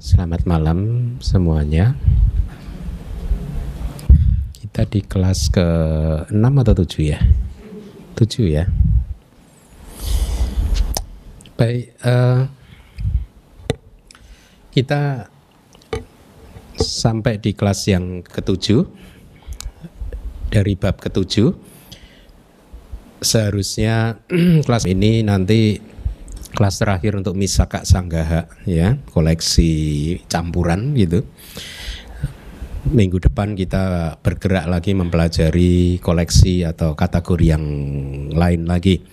Selamat malam semuanya. Kita di kelas ke 6 atau 7 ya? 7 ya. Baik, uh, kita sampai di kelas yang ketujuh dari bab ketujuh. Seharusnya kelas ini nanti kelas terakhir untuk Misaka Sanggaha ya, koleksi campuran gitu. Minggu depan kita bergerak lagi mempelajari koleksi atau kategori yang lain lagi.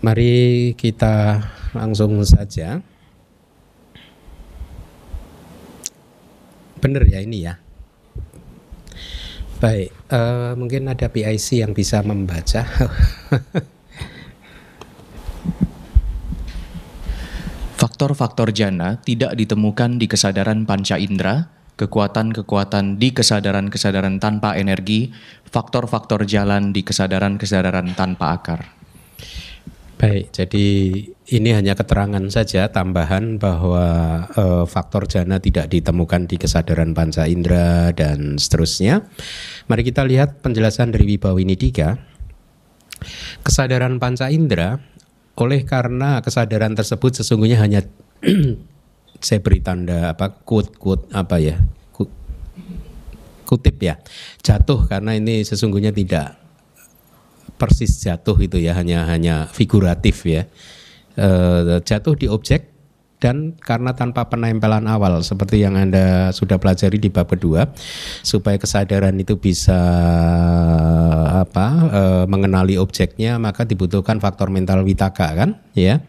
Mari kita langsung saja. Benar ya ini ya. Baik, uh, mungkin ada PIC yang bisa membaca. Faktor-faktor jana tidak ditemukan di kesadaran panca indera, kekuatan-kekuatan di kesadaran-kesadaran tanpa energi, faktor-faktor jalan di kesadaran-kesadaran tanpa akar. Baik, jadi ini hanya keterangan saja tambahan bahwa e, faktor jana tidak ditemukan di kesadaran panca indera dan seterusnya. Mari kita lihat penjelasan dari Wibawini 3. Kesadaran panca indera oleh karena kesadaran tersebut sesungguhnya hanya saya beri tanda apa quote quote apa ya kutip ya jatuh karena ini sesungguhnya tidak persis jatuh itu ya hanya hanya figuratif ya. E, jatuh di objek dan karena tanpa penempelan awal seperti yang Anda sudah pelajari di bab kedua supaya kesadaran itu bisa apa e, mengenali objeknya maka dibutuhkan faktor mental witaka kan? Ya.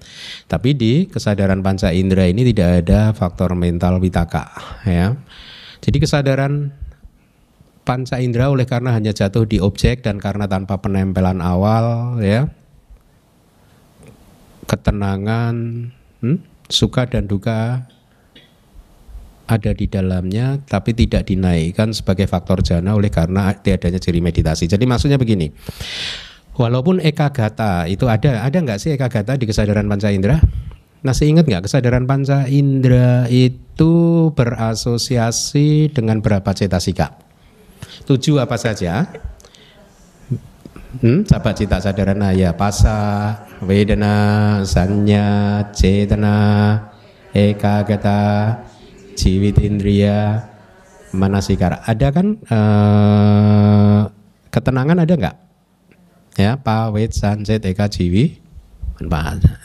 Tapi di kesadaran panca indera ini tidak ada faktor mental witaka ya. Jadi kesadaran panca indera oleh karena hanya jatuh di objek dan karena tanpa penempelan awal ya. Ketenangan hmm? Suka dan duka ada di dalamnya tapi tidak dinaikkan sebagai faktor jana oleh karena tiadanya ciri meditasi. Jadi maksudnya begini. Walaupun eka gata itu ada ada nggak sih eka gata di kesadaran panca indera? Masih ingat nggak kesadaran panca indera itu berasosiasi dengan berapa cetasika? Tujuh apa saja? Hmm, sahabat cita sadarana ya pasa, vedana, sanya, cetana, ekagata, jiwit indriya, manasikara. Ada kan uh, ketenangan ada nggak? Ya, pawet, sanset, eka, jiwi,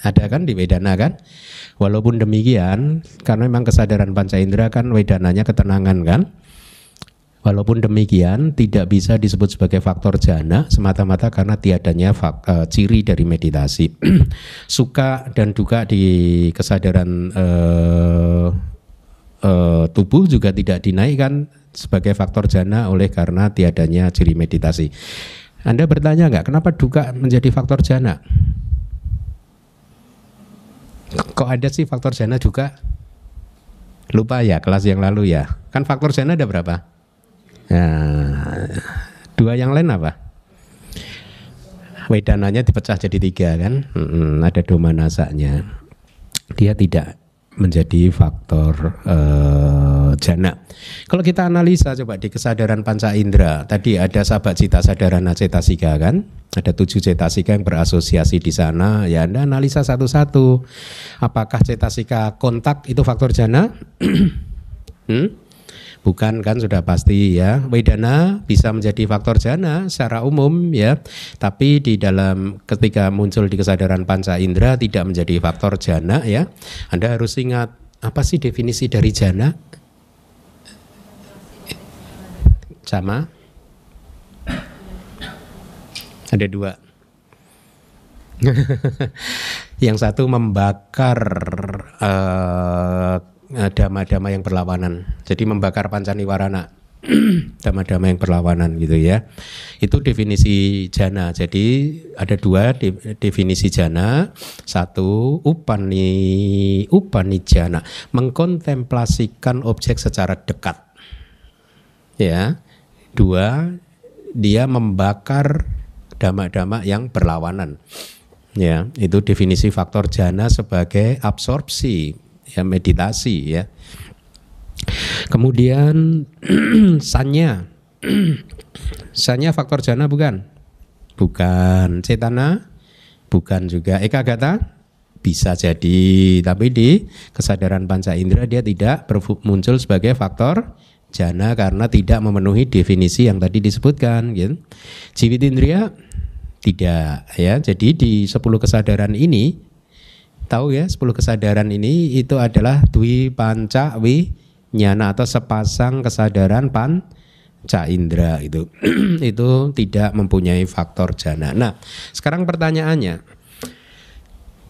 ada kan di Vedana kan? Walaupun demikian, karena memang kesadaran panca indera kan Vedananya ketenangan kan? Walaupun demikian tidak bisa disebut sebagai faktor jana semata-mata karena tiadanya fak, uh, ciri dari meditasi. Suka dan duka di kesadaran uh, uh, tubuh juga tidak dinaikkan sebagai faktor jana oleh karena tiadanya ciri meditasi. Anda bertanya nggak kenapa duka menjadi faktor jana? Kok ada sih faktor jana juga? Lupa ya kelas yang lalu ya. Kan faktor jana ada berapa? Nah, dua yang lain apa? Wedananya dipecah jadi tiga kan, hmm, ada doma nasanya. Dia tidak menjadi faktor uh, jana. Kalau kita analisa coba di kesadaran panca indera, tadi ada sahabat cita sadarana cetasika kan, ada tujuh cetasika yang berasosiasi di sana. Ya Anda analisa satu-satu. Apakah cetasika kontak itu faktor jana? hmm? Bukan kan sudah pasti ya. Wedana bisa menjadi faktor jana secara umum ya. Tapi di dalam ketika muncul di kesadaran panca indera tidak menjadi faktor jana ya. Anda harus ingat apa sih definisi dari jana? Sama? Ada dua. yang satu membakar uh, dama-dama yang berlawanan. Jadi membakar pancaniwarana. dama-dama yang berlawanan gitu ya. Itu definisi jana. Jadi ada dua definisi jana. Satu upani upani jana, mengkontemplasikan objek secara dekat. Ya. Dua dia membakar dama-dama yang berlawanan. Ya, itu definisi faktor jana sebagai absorpsi, ya meditasi ya. Kemudian sanya. sanya faktor jana bukan? Bukan. Cetana? Bukan juga. Eka gata? Bisa jadi, tapi di kesadaran panca indera dia tidak muncul sebagai faktor jana karena tidak memenuhi definisi yang tadi disebutkan gitu. Jiwit indria tidak ya. Jadi di 10 kesadaran ini tahu ya 10 kesadaran ini itu adalah dwi panca wi nyana atau sepasang kesadaran panca indera itu itu tidak mempunyai faktor jana. Nah, sekarang pertanyaannya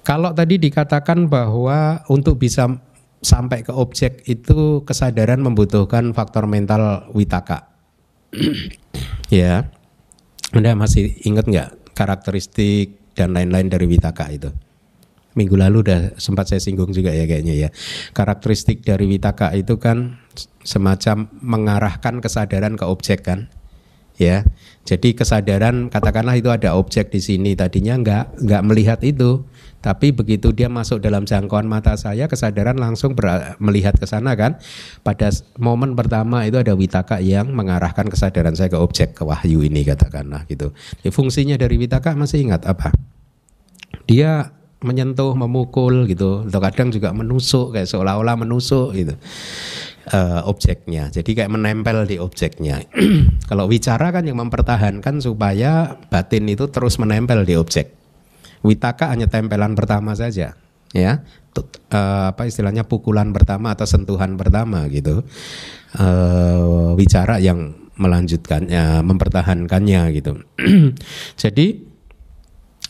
kalau tadi dikatakan bahwa untuk bisa sampai ke objek itu kesadaran membutuhkan faktor mental witaka. ya, Anda masih ingat nggak karakteristik dan lain-lain dari witaka itu? Minggu lalu udah sempat saya singgung juga ya kayaknya ya. Karakteristik dari witaka itu kan semacam mengarahkan kesadaran ke objek kan ya. Jadi kesadaran katakanlah itu ada objek di sini tadinya nggak nggak melihat itu, tapi begitu dia masuk dalam jangkauan mata saya, kesadaran langsung ber, melihat ke sana kan. Pada momen pertama itu ada witaka yang mengarahkan kesadaran saya ke objek, ke wahyu ini katakanlah gitu. Jadi fungsinya dari witaka masih ingat apa? Dia menyentuh, memukul gitu, atau kadang juga menusuk kayak seolah-olah menusuk gitu uh, objeknya. Jadi kayak menempel di objeknya. Kalau bicara kan yang mempertahankan supaya batin itu terus menempel di objek. Witaka hanya tempelan pertama saja, ya. Uh, apa istilahnya pukulan pertama atau sentuhan pertama gitu. Uh, bicara yang melanjutkannya, mempertahankannya gitu. Jadi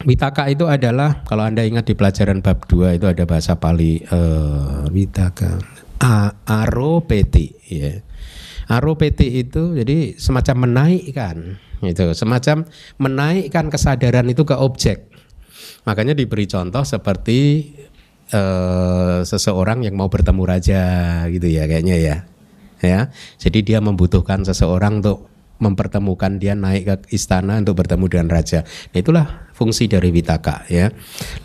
Witaka itu adalah kalau Anda ingat di pelajaran bab 2 itu ada bahasa Pali uh, Witaka A, aropeti ya. Aropeti itu jadi semacam menaikkan itu semacam menaikkan kesadaran itu ke objek Makanya diberi contoh seperti uh, seseorang yang mau bertemu raja gitu ya kayaknya ya. Ya. Jadi dia membutuhkan seseorang untuk mempertemukan dia naik ke istana untuk bertemu dengan raja. Nah, itulah fungsi dari witaka ya.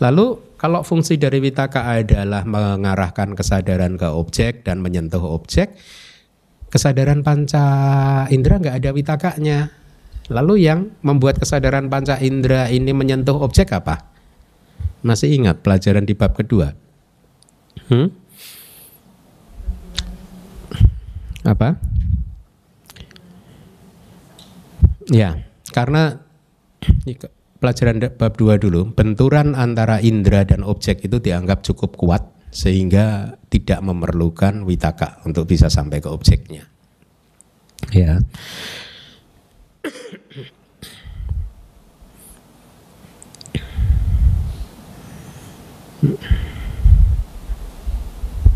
Lalu kalau fungsi dari witaka adalah mengarahkan kesadaran ke objek dan menyentuh objek, kesadaran panca indera nggak ada witakanya. Lalu yang membuat kesadaran panca indera ini menyentuh objek apa? Masih ingat pelajaran di bab kedua? Hmm? Apa? Ya, karena pelajaran bab dua dulu, benturan antara indera dan objek itu dianggap cukup kuat sehingga tidak memerlukan witaka untuk bisa sampai ke objeknya. Ya.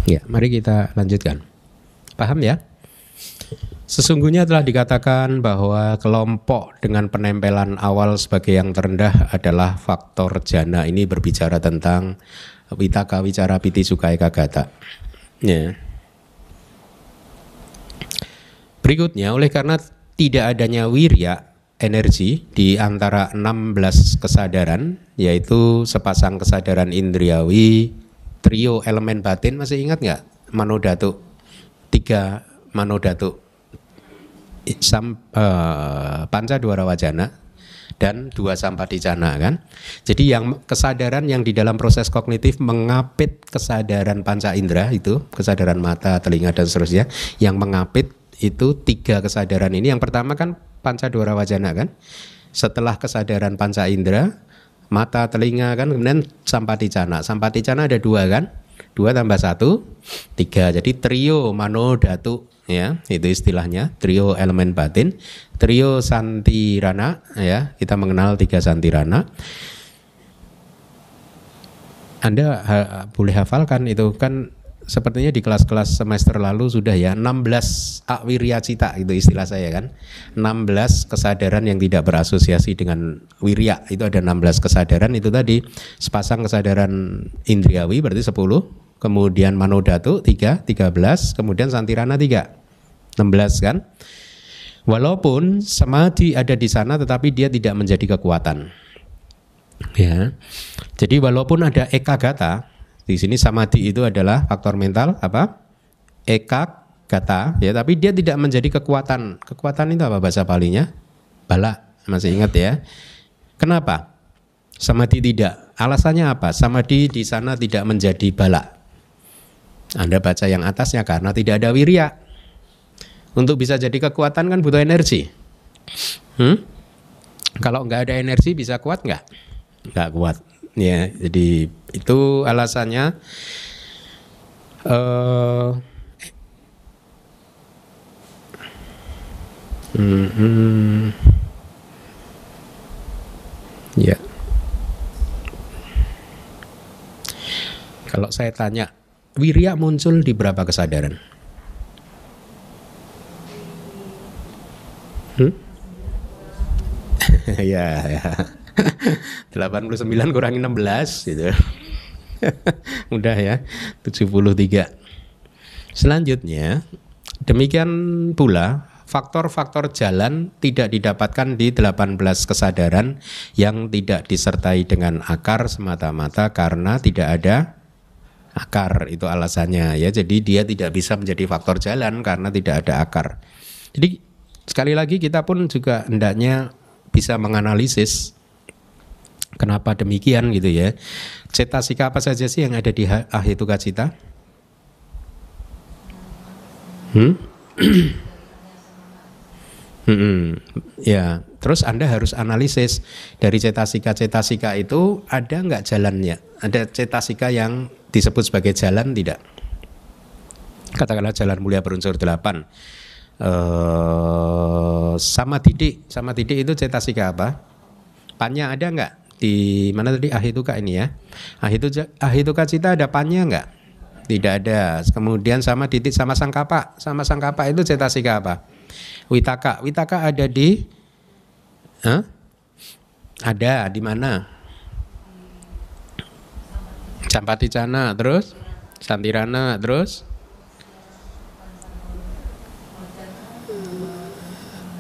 Ya, mari kita lanjutkan. Paham ya? Sesungguhnya telah dikatakan bahwa kelompok dengan penempelan awal sebagai yang terendah adalah faktor jana. Ini berbicara tentang witaka wicara piti sukai kagata. Ya. Berikutnya, oleh karena tidak adanya wirya, energi di antara 16 kesadaran yaitu sepasang kesadaran indriawi trio elemen batin masih ingat nggak manodatu tiga manodatu sam uh, panca dua wajana dan dua sampaticana kan? Jadi yang kesadaran yang di dalam proses kognitif mengapit kesadaran panca indera itu kesadaran mata telinga dan seterusnya yang mengapit itu tiga kesadaran ini. Yang pertama kan panca dora wajana kan? Setelah kesadaran panca indera mata telinga kan? Kemudian sampaticana sampaticana ada dua kan dua tambah satu tiga. Jadi trio mano datu ya itu istilahnya. Trio elemen batin. Trio santirana ya. Kita mengenal tiga santirana. Anda ha, boleh hafalkan itu. Kan sepertinya di kelas-kelas semester lalu sudah ya 16 awirya cita itu istilah saya kan. 16 kesadaran yang tidak berasosiasi dengan wirya. Itu ada 16 kesadaran. Itu tadi sepasang kesadaran indriawi berarti 10 kemudian manodatu 3 13 kemudian santirana 3 16 kan. Walaupun samadhi ada di sana tetapi dia tidak menjadi kekuatan. Ya. Jadi walaupun ada ekagata, di sini samadhi itu adalah faktor mental apa? Ekagata ya, tapi dia tidak menjadi kekuatan. Kekuatan itu apa bahasa palinya? Bala. Masih ingat ya? Kenapa? Samadhi tidak. Alasannya apa? Samadhi di sana tidak menjadi bala. Anda baca yang atasnya karena tidak ada wirya. Untuk bisa jadi kekuatan kan butuh energi. Hmm? Kalau nggak ada energi bisa kuat nggak? Nggak kuat. Ya, jadi itu alasannya. Uh, hmm, hmm. Ya. Kalau saya tanya, wirya muncul di berapa kesadaran? Hmm? ya, ya. 89 kurangi 16 gitu. Mudah ya. 73. Selanjutnya, demikian pula faktor-faktor jalan tidak didapatkan di 18 kesadaran yang tidak disertai dengan akar semata-mata karena tidak ada akar itu alasannya ya. Jadi dia tidak bisa menjadi faktor jalan karena tidak ada akar. Jadi sekali lagi kita pun juga hendaknya bisa menganalisis kenapa demikian gitu ya. Cetasika apa saja sih yang ada di ahituka cita? Hmm? Hmm, ya, terus Anda harus analisis dari cetasika-cetasika itu ada nggak jalannya? Ada cetasika yang disebut sebagai jalan tidak? Katakanlah jalan mulia berunsur delapan. Uh, sama titik, sama titik itu cetasika apa? Pannya ada nggak? Di mana tadi ahituka ini ya? Ahitu, ahituka cita ada pannya nggak? Tidak ada. Kemudian sama titik sama sangkapa, sama sangkapa itu cetasika apa? Witaka. Witaka ada di huh? Ada di mana? Campati Cana terus Santirana terus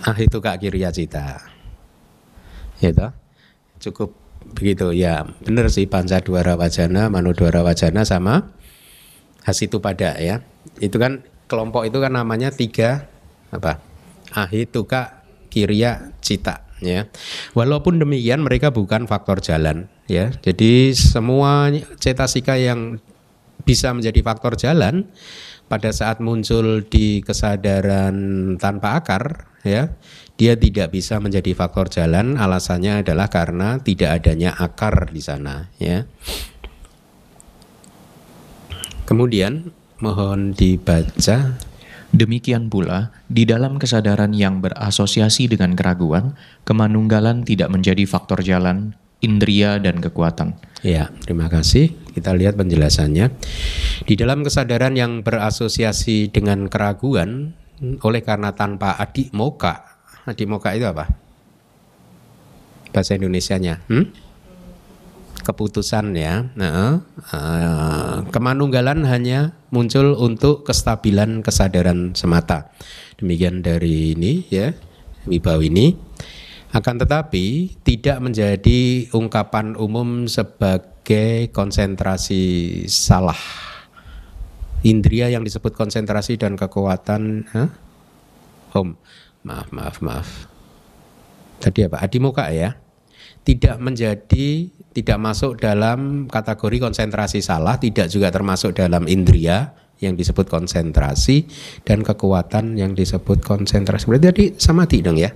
Ah itu Kak Kirya Cita. Toh? Cukup begitu ya. Benar sih Panca Dwara Wajana, Manu Dwara Wajana sama Hasitu pada ya. Itu kan kelompok itu kan namanya tiga apa? ahituka kirya cita ya. Walaupun demikian mereka bukan faktor jalan ya. Jadi semua cetasika yang bisa menjadi faktor jalan pada saat muncul di kesadaran tanpa akar ya dia tidak bisa menjadi faktor jalan alasannya adalah karena tidak adanya akar di sana ya kemudian mohon dibaca Demikian pula, di dalam kesadaran yang berasosiasi dengan keraguan, kemanunggalan tidak menjadi faktor jalan, indria, dan kekuatan. Ya, terima kasih. Kita lihat penjelasannya. Di dalam kesadaran yang berasosiasi dengan keraguan, oleh karena tanpa adik moka, adik moka itu apa? Bahasa Indonesianya, hmm? keputusan ya. Nah, uh, kemanunggalan hanya muncul untuk kestabilan kesadaran semata. Demikian dari ini ya, Wibaw ini. Akan tetapi tidak menjadi ungkapan umum sebagai konsentrasi salah. Indria yang disebut konsentrasi dan kekuatan, huh? Om, maaf, maaf, maaf. Tadi apa? Adimuka ya? Tidak menjadi tidak masuk dalam kategori konsentrasi salah, tidak juga termasuk dalam indria yang disebut konsentrasi dan kekuatan yang disebut konsentrasi. Berarti tadi sama dong ya?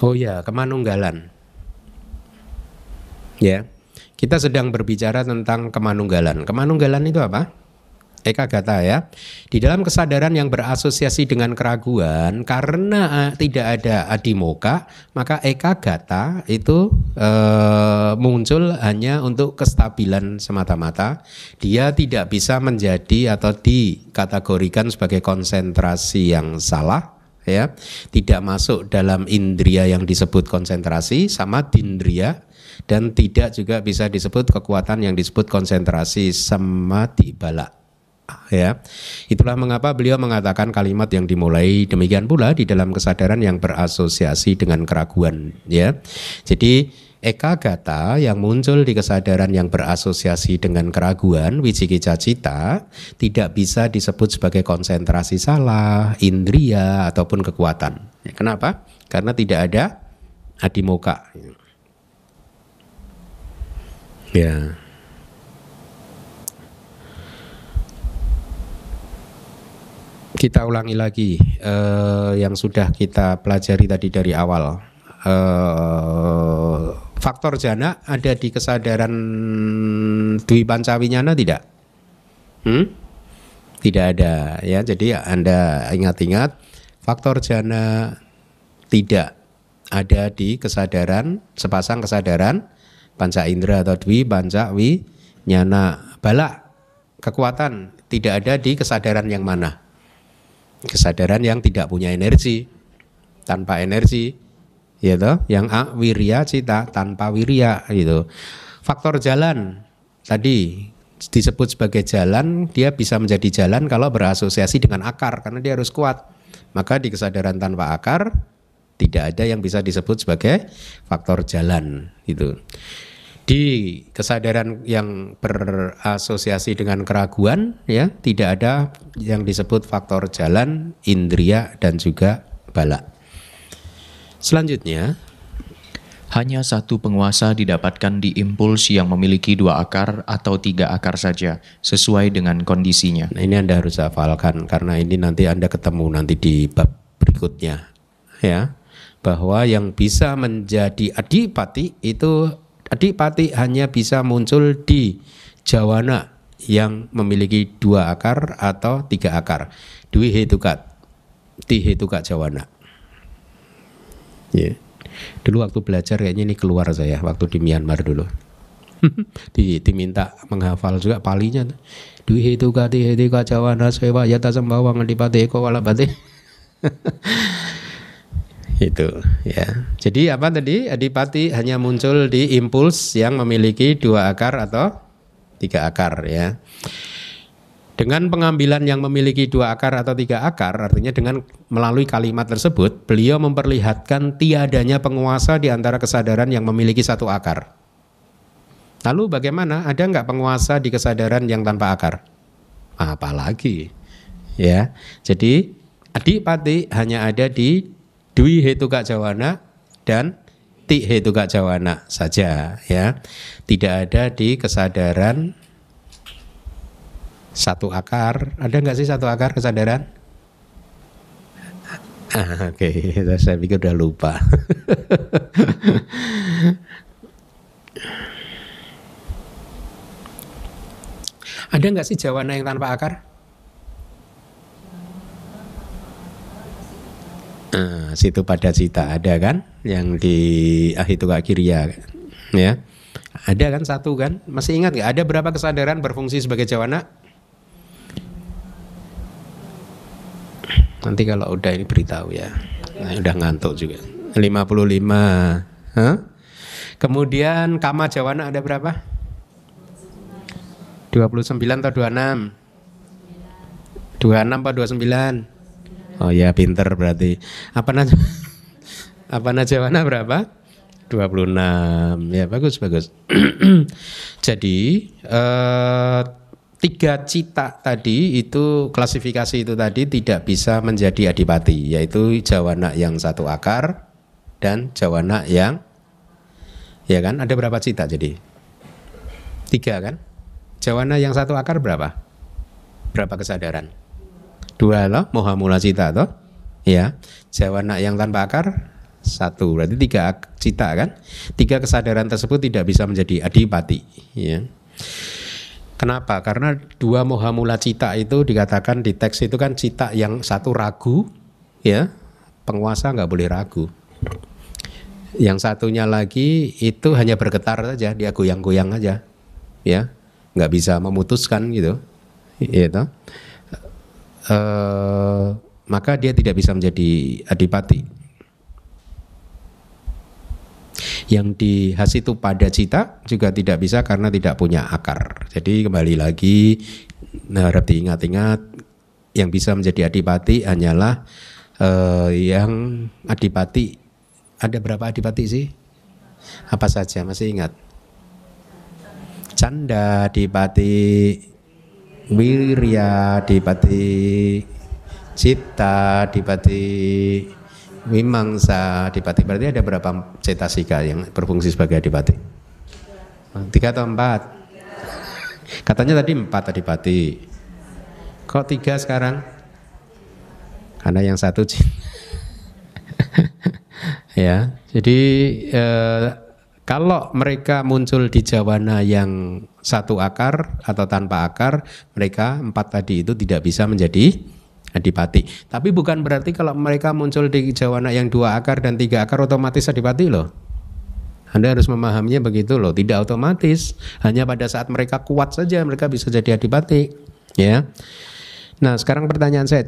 Oh ya, kemanunggalan. Ya. Kita sedang berbicara tentang kemanunggalan. Kemanunggalan itu apa? Eka Gata ya. Di dalam kesadaran yang berasosiasi dengan keraguan karena uh, tidak ada adimoka, maka Eka Gata itu uh, muncul hanya untuk kestabilan semata-mata. Dia tidak bisa menjadi atau dikategorikan sebagai konsentrasi yang salah ya. Tidak masuk dalam indria yang disebut konsentrasi sama dindria dan tidak juga bisa disebut kekuatan yang disebut konsentrasi sama balak ya. Itulah mengapa beliau mengatakan kalimat yang dimulai demikian pula di dalam kesadaran yang berasosiasi dengan keraguan ya. Jadi Eka gata yang muncul di kesadaran yang berasosiasi dengan keraguan, wicikica cita, tidak bisa disebut sebagai konsentrasi salah, indria, ataupun kekuatan. Ya, kenapa? Karena tidak ada adimoka. Ya. Kita ulangi lagi uh, yang sudah kita pelajari tadi dari awal. Uh, faktor jana ada di kesadaran Dwi Pancawinyana tidak? Hmm? Tidak ada ya. Jadi Anda ingat-ingat faktor jana tidak ada di kesadaran sepasang kesadaran panca indera atau dwi panca wi nyana bala kekuatan tidak ada di kesadaran yang mana kesadaran yang tidak punya energi tanpa energi toh? Yang A wirya cita tanpa wirya gitu. Faktor jalan tadi disebut sebagai jalan dia bisa menjadi jalan kalau berasosiasi dengan akar karena dia harus kuat. Maka di kesadaran tanpa akar tidak ada yang bisa disebut sebagai faktor jalan gitu di kesadaran yang berasosiasi dengan keraguan ya tidak ada yang disebut faktor jalan indria dan juga bala Selanjutnya, hanya satu penguasa didapatkan di impuls yang memiliki dua akar atau tiga akar saja, sesuai dengan kondisinya. Nah, ini Anda harus hafalkan karena ini nanti Anda ketemu nanti di bab berikutnya, ya, bahwa yang bisa menjadi adipati itu adipati hanya bisa muncul di jawana yang memiliki dua akar atau tiga akar. Dwi hetukat, ti hetukat jawana. Yeah. Dulu waktu belajar kayaknya ini keluar saya waktu di Myanmar dulu. di, diminta menghafal juga palinya. Dwi itu kati heti kacawana sewa yata sembawang adipati eko walabati. itu ya. Jadi apa tadi adipati hanya muncul di impuls yang memiliki dua akar atau tiga akar ya. Dengan pengambilan yang memiliki dua akar atau tiga akar, artinya dengan melalui kalimat tersebut, beliau memperlihatkan tiadanya penguasa di antara kesadaran yang memiliki satu akar. Lalu bagaimana? Ada nggak penguasa di kesadaran yang tanpa akar? Apalagi, ya. Jadi adipati hanya ada di dwi hetuka jawana dan ti hetuka jawana saja, ya. Tidak ada di kesadaran satu akar. Ada nggak sih satu akar kesadaran? Ah, Oke, okay. saya pikir udah lupa. Ada nggak sih jawana yang tanpa akar? Nah, situ pada cita ada kan yang di ahitu akiria ya ada kan satu kan masih ingat nggak ada berapa kesadaran berfungsi sebagai jawana Nanti kalau udah ini beritahu ya. Nah, udah ngantuk juga. 55. Hah? Kemudian kama jawana ada berapa? 29 atau 26? 26 atau 29? Oh ya pinter berarti. Apa nanya? Apa najawana berapa? 26. Ya bagus bagus. Jadi eh, tiga cita tadi itu klasifikasi itu tadi tidak bisa menjadi adipati yaitu jawana yang satu akar dan jawana yang ya kan ada berapa cita jadi tiga kan jawana yang satu akar berapa berapa kesadaran dua loh moha mula cita toh? Ya jawana yang tanpa akar satu. Berarti tiga cita kan? Tiga kesadaran tersebut tidak bisa menjadi adipati ya Kenapa? Karena dua moha mula cita itu dikatakan di teks itu kan cita yang satu ragu, ya penguasa nggak boleh ragu. Yang satunya lagi itu hanya bergetar saja, dia goyang-goyang aja, ya nggak bisa memutuskan gitu, gitu. E, maka dia tidak bisa menjadi adipati. Yang di has itu pada cita juga tidak bisa karena tidak punya akar. Jadi kembali lagi nah, harap diingat-ingat yang bisa menjadi adipati hanyalah eh, yang adipati ada berapa adipati sih? Apa saja masih ingat? Canda adipati, Wirya adipati, Cita adipati, Wimangsa adipati. Berarti ada berapa cetasika yang berfungsi sebagai adipati? Tiga atau empat? Katanya tadi empat adipati. Kok tiga sekarang? Karena yang satu ya. Jadi eh, kalau mereka muncul di jawana yang satu akar atau tanpa akar, mereka empat tadi itu tidak bisa menjadi adipati. Tapi bukan berarti kalau mereka muncul di jawana yang dua akar dan tiga akar otomatis adipati loh. Anda harus memahaminya begitu loh, tidak otomatis. Hanya pada saat mereka kuat saja mereka bisa jadi adipati, ya. Nah, sekarang pertanyaan saya,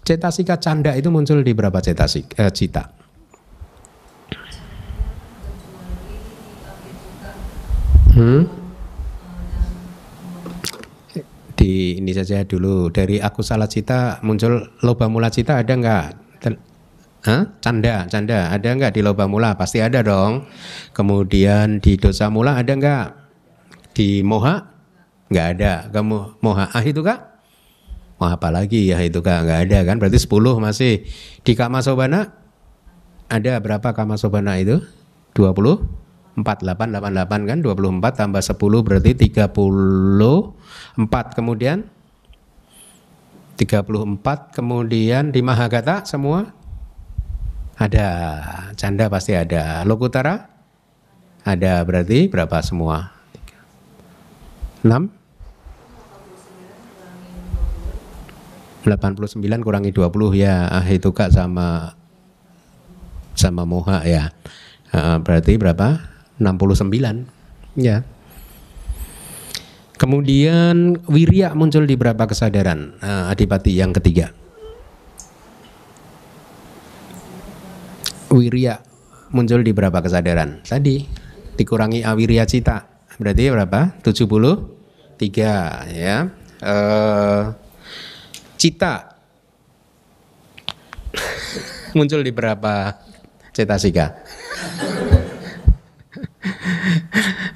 cetasika canda itu muncul di berapa cetasik eh, cita? Hmm? Di ini saja dulu dari aku salah cita muncul loba mula cita ada nggak? Hah? Canda, canda ada nggak di loba mula? Pasti ada dong. Kemudian di dosa mula ada nggak? Di moha? Nggak ada. Kamu moha ah itu kak? Mau apa lagi ya itu kak? Nggak ada kan? Berarti 10 masih. Di kama sobana ada berapa kama sobana itu? 20? 48 88 kan? 24 tambah 10 berarti 34 kemudian? 34 kemudian di Mahagata semua? Ada. Canda pasti ada. Lokutara? Ada. Berarti berapa semua? 6 89 kurangi 20 ya. Ah itu kak sama sama moha ya. Berarti berapa 69. Ya. Kemudian wirya muncul di berapa kesadaran? Uh, adipati yang ketiga. Wirya muncul di berapa kesadaran? Tadi dikurangi awirya cita. Berarti berapa? 73 ya. Uh, cita muncul di berapa cetasika?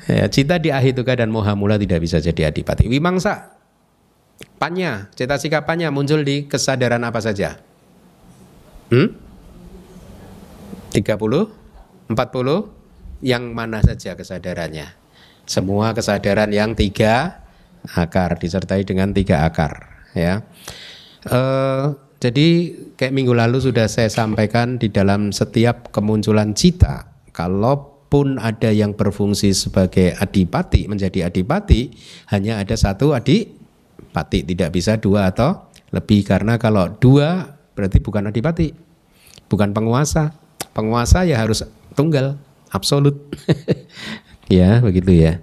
Ya, cita di ahituka dan moha mula tidak bisa jadi adipati. Wimangsa, panya, cetasika panya muncul di kesadaran apa saja? Hmm? 30? 40? Yang mana saja kesadarannya? Semua kesadaran yang tiga akar disertai dengan tiga akar ya. Uh, jadi kayak minggu lalu sudah saya sampaikan di dalam setiap kemunculan cita kalau pun ada yang berfungsi sebagai adipati menjadi adipati hanya ada satu adipati. Tidak bisa dua atau lebih karena kalau dua berarti bukan adipati. Bukan penguasa. Penguasa ya harus tunggal absolut. Ya begitu ya.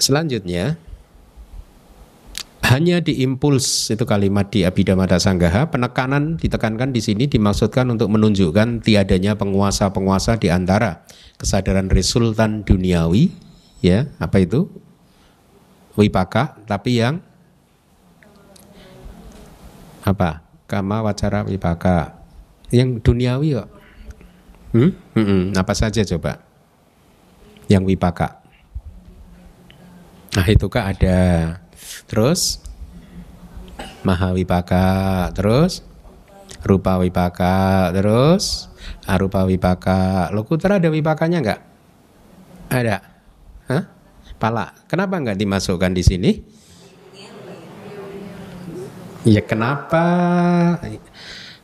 Selanjutnya hanya diimpuls itu kalimat di Abhidhamma Sanggaha penekanan ditekankan di sini dimaksudkan untuk menunjukkan tiadanya penguasa-penguasa di antara kesadaran resultan duniawi ya apa itu? Wipaka tapi yang apa? Kama wacara wipaka. Yang duniawi kok. Hmm? Hmm, hmm. apa saja coba? Yang wipaka. Nah itu ada Terus Mahawipaka, terus Rupa Wipaka, terus Arupa Wipaka. Lokutra ada wipakanya enggak? Ada. Hah? Pala. Kenapa enggak dimasukkan di sini? Ya kenapa?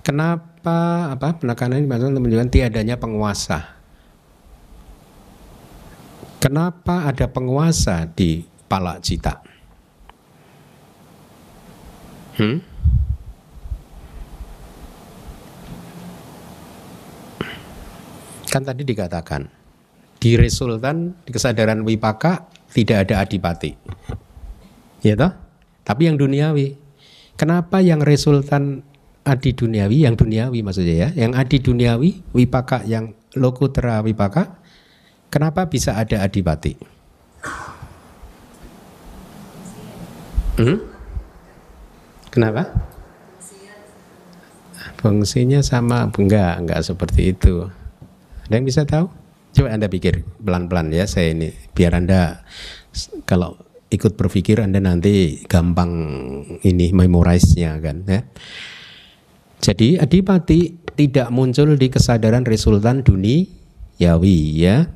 Kenapa apa penekanan ini untuk menunjukkan tiadanya penguasa? Kenapa ada penguasa di pala cita? Hmm? Kan tadi dikatakan di resultan di kesadaran wipaka tidak ada adipati. Ya toh? Tapi yang duniawi. Kenapa yang resultan adi duniawi yang duniawi maksudnya ya, yang adi duniawi wipaka yang lokutera wipaka, kenapa bisa ada adipati? Hmm? Kenapa? Fungsinya sama enggak, enggak seperti itu. Ada yang bisa tahu? Coba Anda pikir pelan-pelan ya saya ini biar Anda kalau ikut berpikir Anda nanti gampang ini memorize-nya kan ya. Jadi adipati tidak muncul di kesadaran resultan duniawi ya.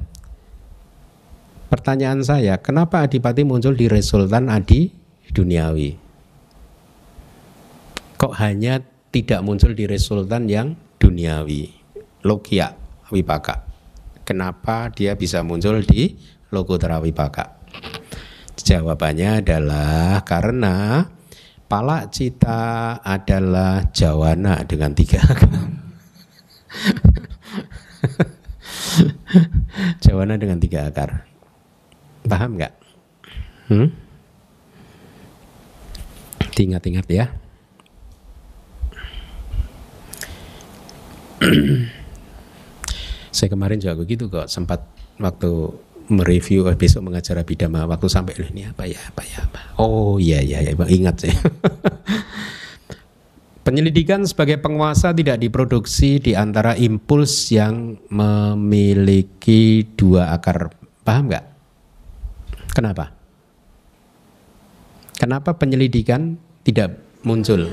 Pertanyaan saya, kenapa adipati muncul di resultan adi duniawi? Kok hanya tidak muncul di resultan yang duniawi? Logia wipaka. Kenapa dia bisa muncul di logotra wipaka? Jawabannya adalah karena pala cita adalah jawana dengan tiga jawana dengan tiga akar. Paham nggak? Hmm? Ingat-ingat ya. Saya kemarin juga begitu kok sempat waktu mereview eh, besok mengajar abidama waktu sampai ini apa ya apa ya apa. Oh iya iya ya, ingat saya. Penyelidikan sebagai penguasa tidak diproduksi di antara impuls yang memiliki dua akar. Paham nggak? Kenapa? Kenapa penyelidikan tidak muncul?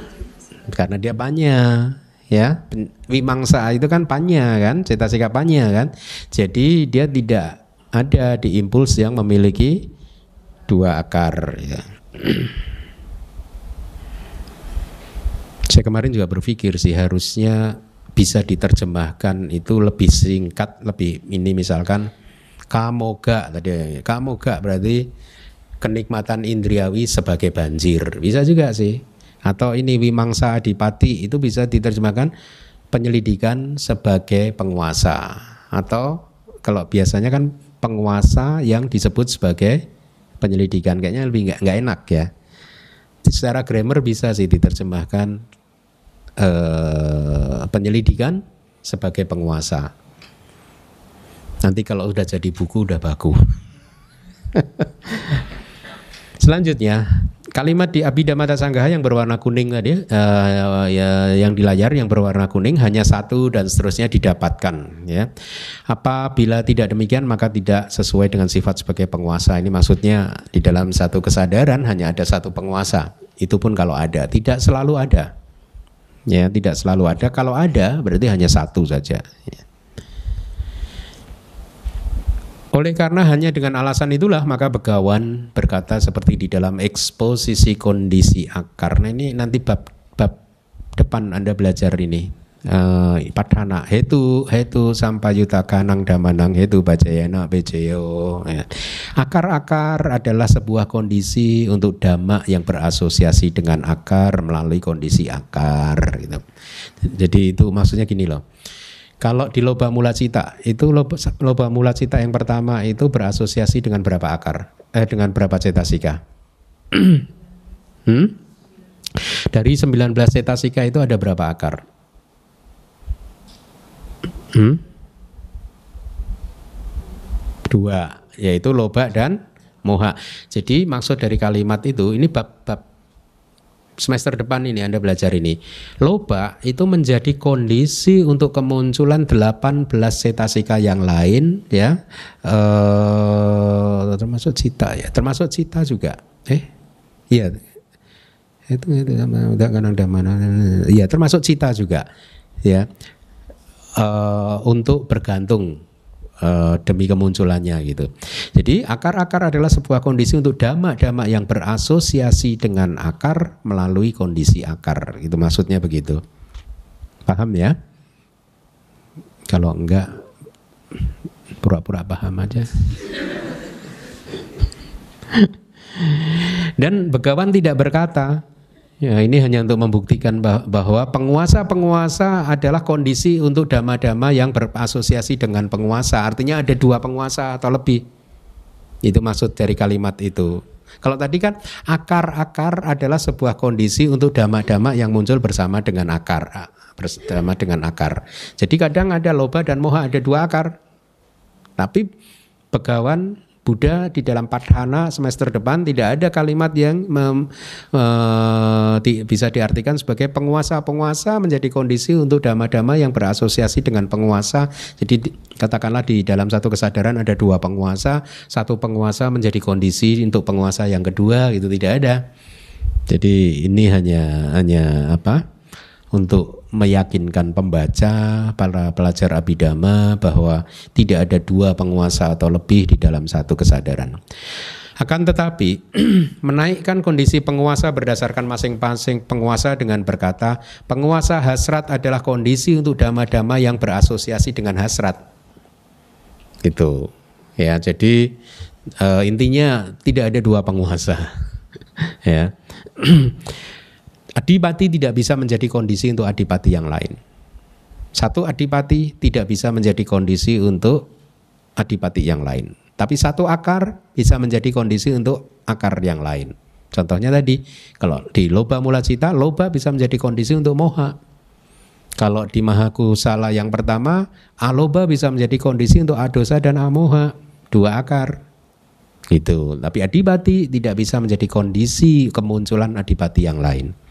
Karena dia banyak ya. Wimangsa itu kan panya kan? Cetasika panya kan? Jadi dia tidak ada di impuls yang memiliki dua akar ya. saya kemarin juga berpikir sih harusnya bisa diterjemahkan itu lebih singkat lebih ini misalkan kamoga tadi. Kamoga berarti kenikmatan indriawi sebagai banjir. Bisa juga sih atau ini wimangsa adipati itu bisa diterjemahkan penyelidikan sebagai penguasa. Atau kalau biasanya kan penguasa yang disebut sebagai penyelidikan. Kayaknya lebih nggak nggak enak ya. Secara grammar bisa sih diterjemahkan eh, penyelidikan sebagai penguasa. Nanti kalau udah jadi buku udah baku selanjutnya Kalimat di Abhidhamma Sanggaha yang berwarna kuning tadi, uh, ya, yang di layar yang berwarna kuning hanya satu dan seterusnya didapatkan. Ya, apabila tidak demikian maka tidak sesuai dengan sifat sebagai penguasa. Ini maksudnya di dalam satu kesadaran hanya ada satu penguasa. Itu pun kalau ada, tidak selalu ada. Ya, tidak selalu ada. Kalau ada berarti hanya satu saja. Ya. Oleh karena hanya dengan alasan itulah maka Begawan berkata seperti di dalam eksposisi kondisi akar. Nah ini nanti bab bab depan Anda belajar ini. Uh, padhana hetu hetu sampayuta kanang damanang hetu bajayana bejeyo ya. akar-akar adalah sebuah kondisi untuk dhamma yang berasosiasi dengan akar melalui kondisi akar gitu. jadi itu maksudnya gini loh kalau di loba mula cita itu loba, loba mula cita yang pertama itu berasosiasi dengan berapa akar? Eh dengan berapa cetasika? hmm? Dari 19 cetasika itu ada berapa akar? Hmm? Dua, yaitu loba dan moha. Jadi maksud dari kalimat itu ini bab bab semester depan ini Anda belajar ini. Loba itu menjadi kondisi untuk kemunculan 18 cetasika yang lain ya. Eh termasuk cita ya, termasuk cita juga. Eh iya. Itu itu udah kan ada mana. Iya, termasuk cita juga. Ya. Uh, untuk bergantung uh, demi kemunculannya gitu. Jadi akar-akar adalah sebuah kondisi untuk dhamma-dhamma yang berasosiasi dengan akar melalui kondisi akar. Itu maksudnya begitu. Paham ya? Kalau enggak pura-pura paham aja. Dan Begawan tidak berkata, Ya, ini hanya untuk membuktikan bahwa penguasa-penguasa adalah kondisi untuk dama-dama yang berasosiasi dengan penguasa. Artinya ada dua penguasa atau lebih. Itu maksud dari kalimat itu. Kalau tadi kan akar-akar adalah sebuah kondisi untuk dama-dama yang muncul bersama dengan akar, bersama dengan akar. Jadi kadang ada loba dan moha ada dua akar. Tapi begawan Buddha di dalam Padhana semester depan tidak ada kalimat yang mem, e, di, bisa diartikan sebagai penguasa-penguasa menjadi kondisi untuk dama-dama yang berasosiasi dengan penguasa. Jadi katakanlah di dalam satu kesadaran ada dua penguasa, satu penguasa menjadi kondisi untuk penguasa yang kedua itu tidak ada. Jadi ini hanya hanya apa? untuk meyakinkan pembaca para pelajar abidama bahwa tidak ada dua penguasa atau lebih di dalam satu kesadaran. Akan tetapi menaikkan kondisi penguasa berdasarkan masing-masing penguasa dengan berkata penguasa hasrat adalah kondisi untuk dama-dama yang berasosiasi dengan hasrat. Itu ya jadi uh, intinya tidak ada dua penguasa ya Adipati tidak bisa menjadi kondisi untuk adipati yang lain. Satu adipati tidak bisa menjadi kondisi untuk adipati yang lain. Tapi satu akar bisa menjadi kondisi untuk akar yang lain. Contohnya tadi, kalau di loba mula cita, loba bisa menjadi kondisi untuk moha. Kalau di mahakusala yang pertama, aloba bisa menjadi kondisi untuk adosa dan amoha, dua akar. Gitu. Tapi adipati tidak bisa menjadi kondisi kemunculan adipati yang lain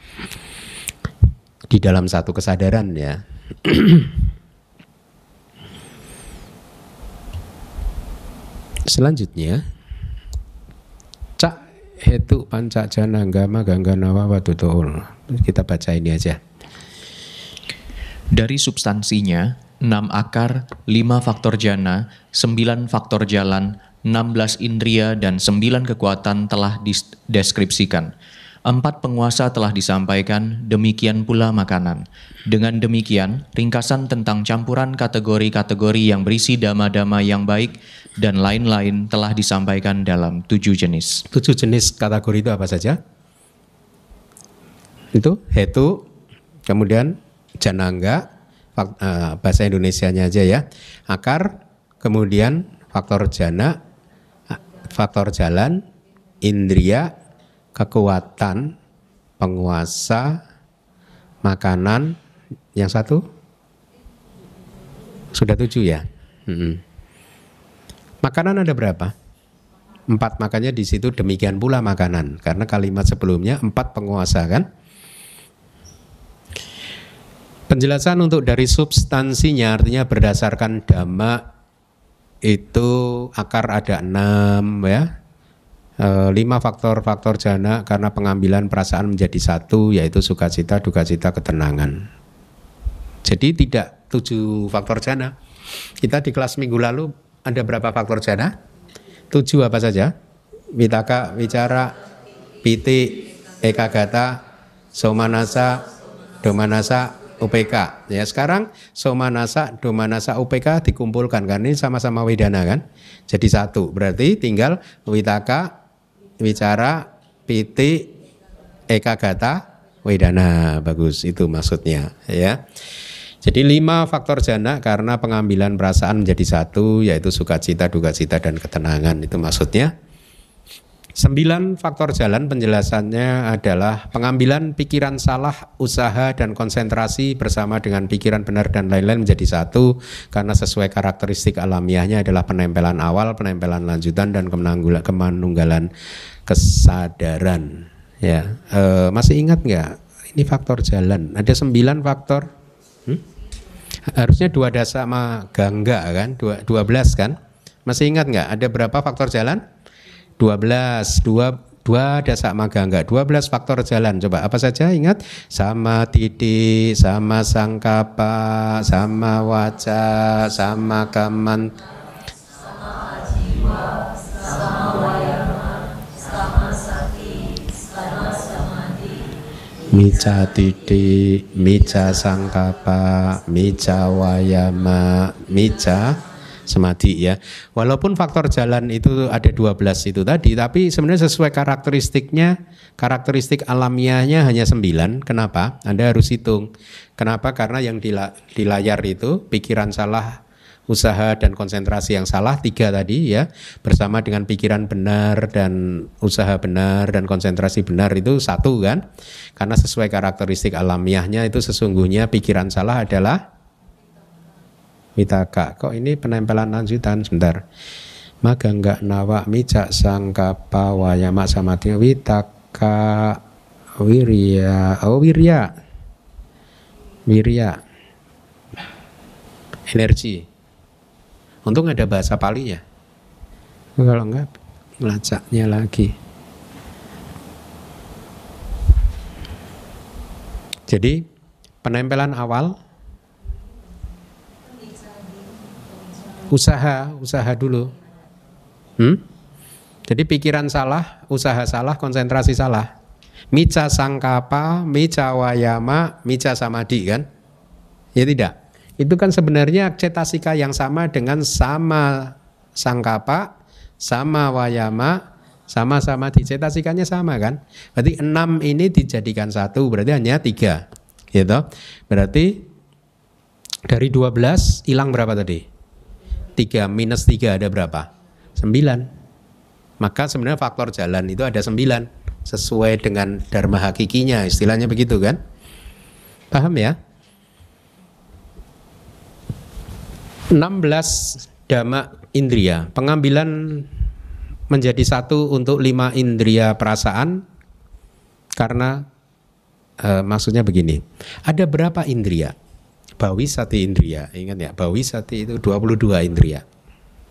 di dalam satu kesadaran ya. Selanjutnya cak hetu panca jana gama gangganawa watutul. Kita baca ini aja. Dari substansinya, 6 akar, 5 faktor jana, 9 faktor jalan, 16 indria, dan 9 kekuatan telah dideskripsikan. Empat penguasa telah disampaikan, demikian pula makanan. Dengan demikian, ringkasan tentang campuran kategori-kategori yang berisi dama-dama yang baik dan lain-lain telah disampaikan dalam tujuh jenis. Tujuh jenis kategori itu apa saja? Itu hetu, kemudian janangga, eh, bahasa Indonesianya aja ya, akar, kemudian faktor jana, faktor jalan, indria, kekuatan penguasa makanan yang satu? Sudah tujuh ya? Hmm. makanan ada berapa? Empat makanya di situ demikian pula makanan. Karena kalimat sebelumnya empat penguasa kan? Penjelasan untuk dari substansinya artinya berdasarkan dhamma itu akar ada enam ya Eh, lima faktor-faktor jana karena pengambilan perasaan menjadi satu yaitu sukacita, dukacita, ketenangan. Jadi tidak tujuh faktor jana. Kita di kelas minggu lalu ada berapa faktor jana? Tujuh apa saja? Mitaka, wicara, piti, ekagata, somanasa, domanasa, UPK. Ya sekarang somanasa, domanasa, UPK dikumpulkan kan ini sama-sama wedana kan? Jadi satu. Berarti tinggal witaka, wicara piti ekagata wedana bagus itu maksudnya ya jadi lima faktor jana karena pengambilan perasaan menjadi satu yaitu sukacita, dukacita dan ketenangan itu maksudnya. Sembilan faktor jalan penjelasannya adalah pengambilan pikiran salah, usaha dan konsentrasi bersama dengan pikiran benar dan lain-lain menjadi satu karena sesuai karakteristik alamiahnya adalah penempelan awal, penempelan lanjutan dan kemanunggalan kesadaran. Ya e, masih ingat nggak? Ini faktor jalan. Ada sembilan faktor? Hmm? harusnya dua dasa sama gangga kan? Dua, dua belas kan? Masih ingat nggak? Ada berapa faktor jalan dua belas dua dua dasa magangga dua belas faktor jalan. Coba apa saja? Ingat. Sama titik sama sangkapa sama wajah sama kaman sama jiwa mica titi, mica sangkapa, mica wayama, mica semadi ya. Walaupun faktor jalan itu ada 12 itu tadi, tapi sebenarnya sesuai karakteristiknya, karakteristik alamiahnya hanya 9. Kenapa? Anda harus hitung. Kenapa? Karena yang di, di layar itu pikiran salah, usaha dan konsentrasi yang salah tiga tadi ya bersama dengan pikiran benar dan usaha benar dan konsentrasi benar itu satu kan karena sesuai karakteristik alamiahnya itu sesungguhnya pikiran salah adalah mitaka kok ini penempelan lanjutan? Sebentar. Maka enggak nawa micak sangka pawaya. Mak samatnya witaka wirya. Oh wirya. Wirya. Energi. Untung ada bahasa palinya. Kalau enggak, ngelacaknya lagi. Jadi penempelan awal usaha, usaha dulu. Hmm? Jadi pikiran salah, usaha salah, konsentrasi salah. Mica sangkapa, mica wayama, mica samadi kan? Ya tidak itu kan sebenarnya cetasika yang sama dengan sama sangkapa, sama wayama, sama-sama di cetasikanya sama kan? Berarti enam ini dijadikan satu, berarti hanya tiga, gitu. Berarti dari dua belas hilang berapa tadi? Tiga minus tiga ada berapa? Sembilan. Maka sebenarnya faktor jalan itu ada sembilan sesuai dengan dharma hakikinya, istilahnya begitu kan? Paham ya? 16 dhamma indria, pengambilan menjadi satu untuk lima indria perasaan karena e, maksudnya begini. Ada berapa indria? Bawi sati indria. Ingat ya, bawi sati itu 22 indria.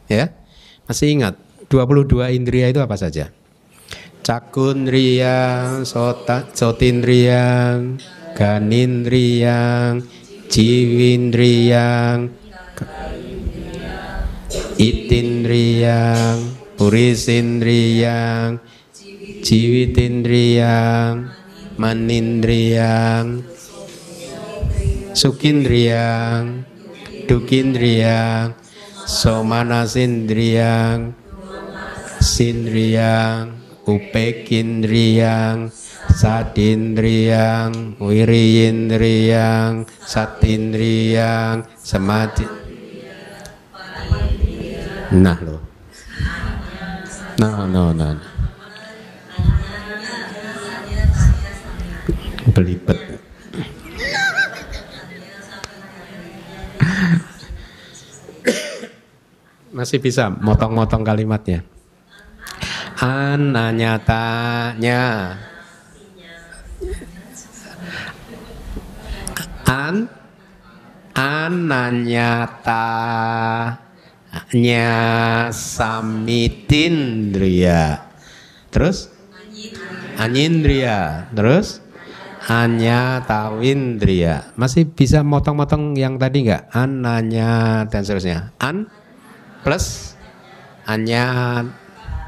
Ya. Masih ingat 22 indria itu apa saja? Cakundria, sota, sotindria, ganindria, jiwindria, itindriyang purisindriyang jiwitindriyang manindriyang sukindriyang dukindriyang somanasindriyang sindriyang upekindriyang sadindriyang wiriyindriyang satindriyang samadhi Nah lo. Nah, no, no. Belibet. Masih bisa motong-motong kalimatnya. Ananyatanya. An? Ananyata nya samitindriya. Terus? Anyindriya. Terus? Anya tawindriya masih bisa motong-motong yang tadi nggak? Ananya dan seterusnya. An plus anya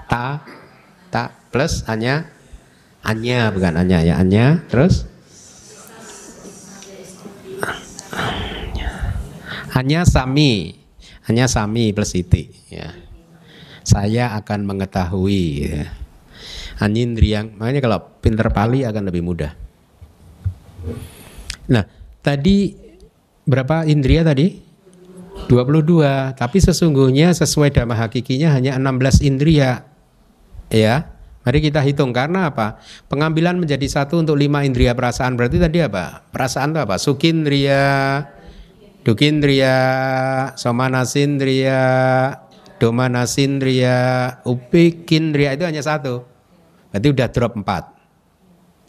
ta ta plus anya anya bukan anya ya anya terus hanya sami hanya sami plus iti ya. Saya akan mengetahui ya. Anindriyang, makanya kalau pinter pali akan lebih mudah. Nah, tadi berapa indria tadi? 22, tapi sesungguhnya sesuai dhamma hakikinya hanya 16 indria. Ya. Mari kita hitung karena apa? Pengambilan menjadi satu untuk lima indria perasaan berarti tadi apa? Perasaan itu apa? Sukindria, Dukindriya, Somanasindriya, Domanasindriya, Upikindriya itu hanya satu. Berarti udah drop empat.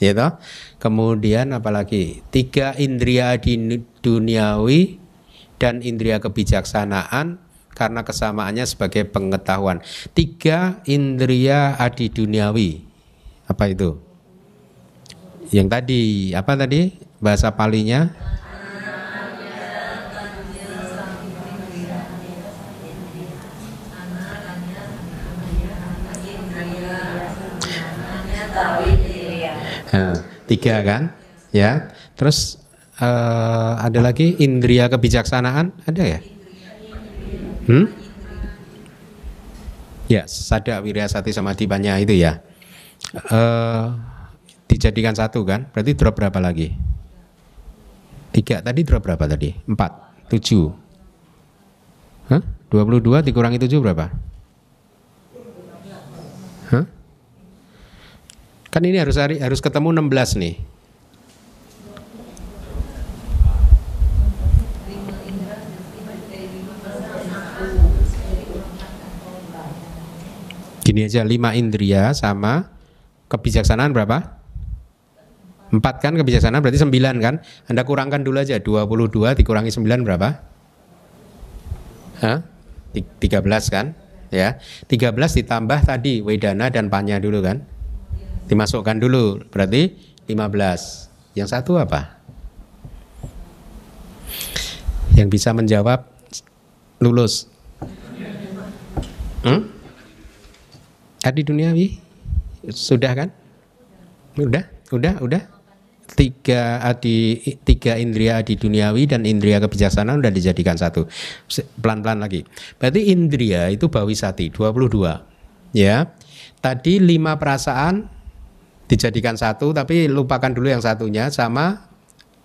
Toh? Kemudian apalagi tiga indria di duniawi dan indria kebijaksanaan karena kesamaannya sebagai pengetahuan. Tiga indria adi duniawi. Apa itu? Yang tadi apa tadi bahasa palinya? Tiga kan? Ya. Terus uh, ada lagi indria kebijaksanaan ada ya? Hmm? Ya, sada sati sama tibanya itu ya. Uh, dijadikan satu kan? Berarti drop berapa lagi? Tiga tadi drop berapa tadi? Empat, tujuh. Hah? 22 dikurangi 7 berapa? Hah? Kan ini harus hari, harus ketemu 16 nih. Gini aja, 5 indria sama kebijaksanaan berapa? 4 kan kebijaksanaan berarti 9 kan? Anda kurangkan dulu aja, 22 dikurangi 9 berapa? Hah? 13 kan? Ya. 13 ditambah tadi Wedana dan Panya dulu kan? Dimasukkan dulu, berarti 15. Yang satu apa? Yang bisa menjawab lulus. Hmm? Adi duniawi sudah kan? Udah, udah, udah. Tiga adi tiga indria adi duniawi dan indria kebijaksanaan udah dijadikan satu. Pelan-pelan lagi. Berarti indria itu bawisati 22. Ya. Tadi lima perasaan dijadikan satu tapi lupakan dulu yang satunya sama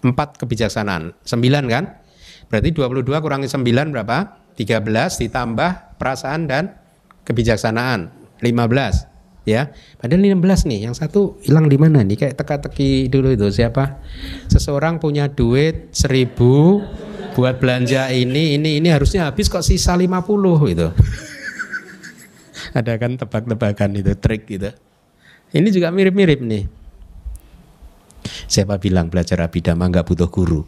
empat kebijaksanaan. Sembilan kan? Berarti 22 kurangi 9 berapa? 13 ditambah perasaan dan kebijaksanaan 15 ya. Padahal 16 nih, yang satu hilang di mana nih? Kayak teka-teki dulu itu siapa? Seseorang punya duit 1000 buat belanja ini ini ini harusnya habis kok sisa 50 gitu. Ada kan tebak-tebakan itu trik gitu. Ini juga mirip-mirip nih. Siapa bilang belajar abidama nggak butuh guru?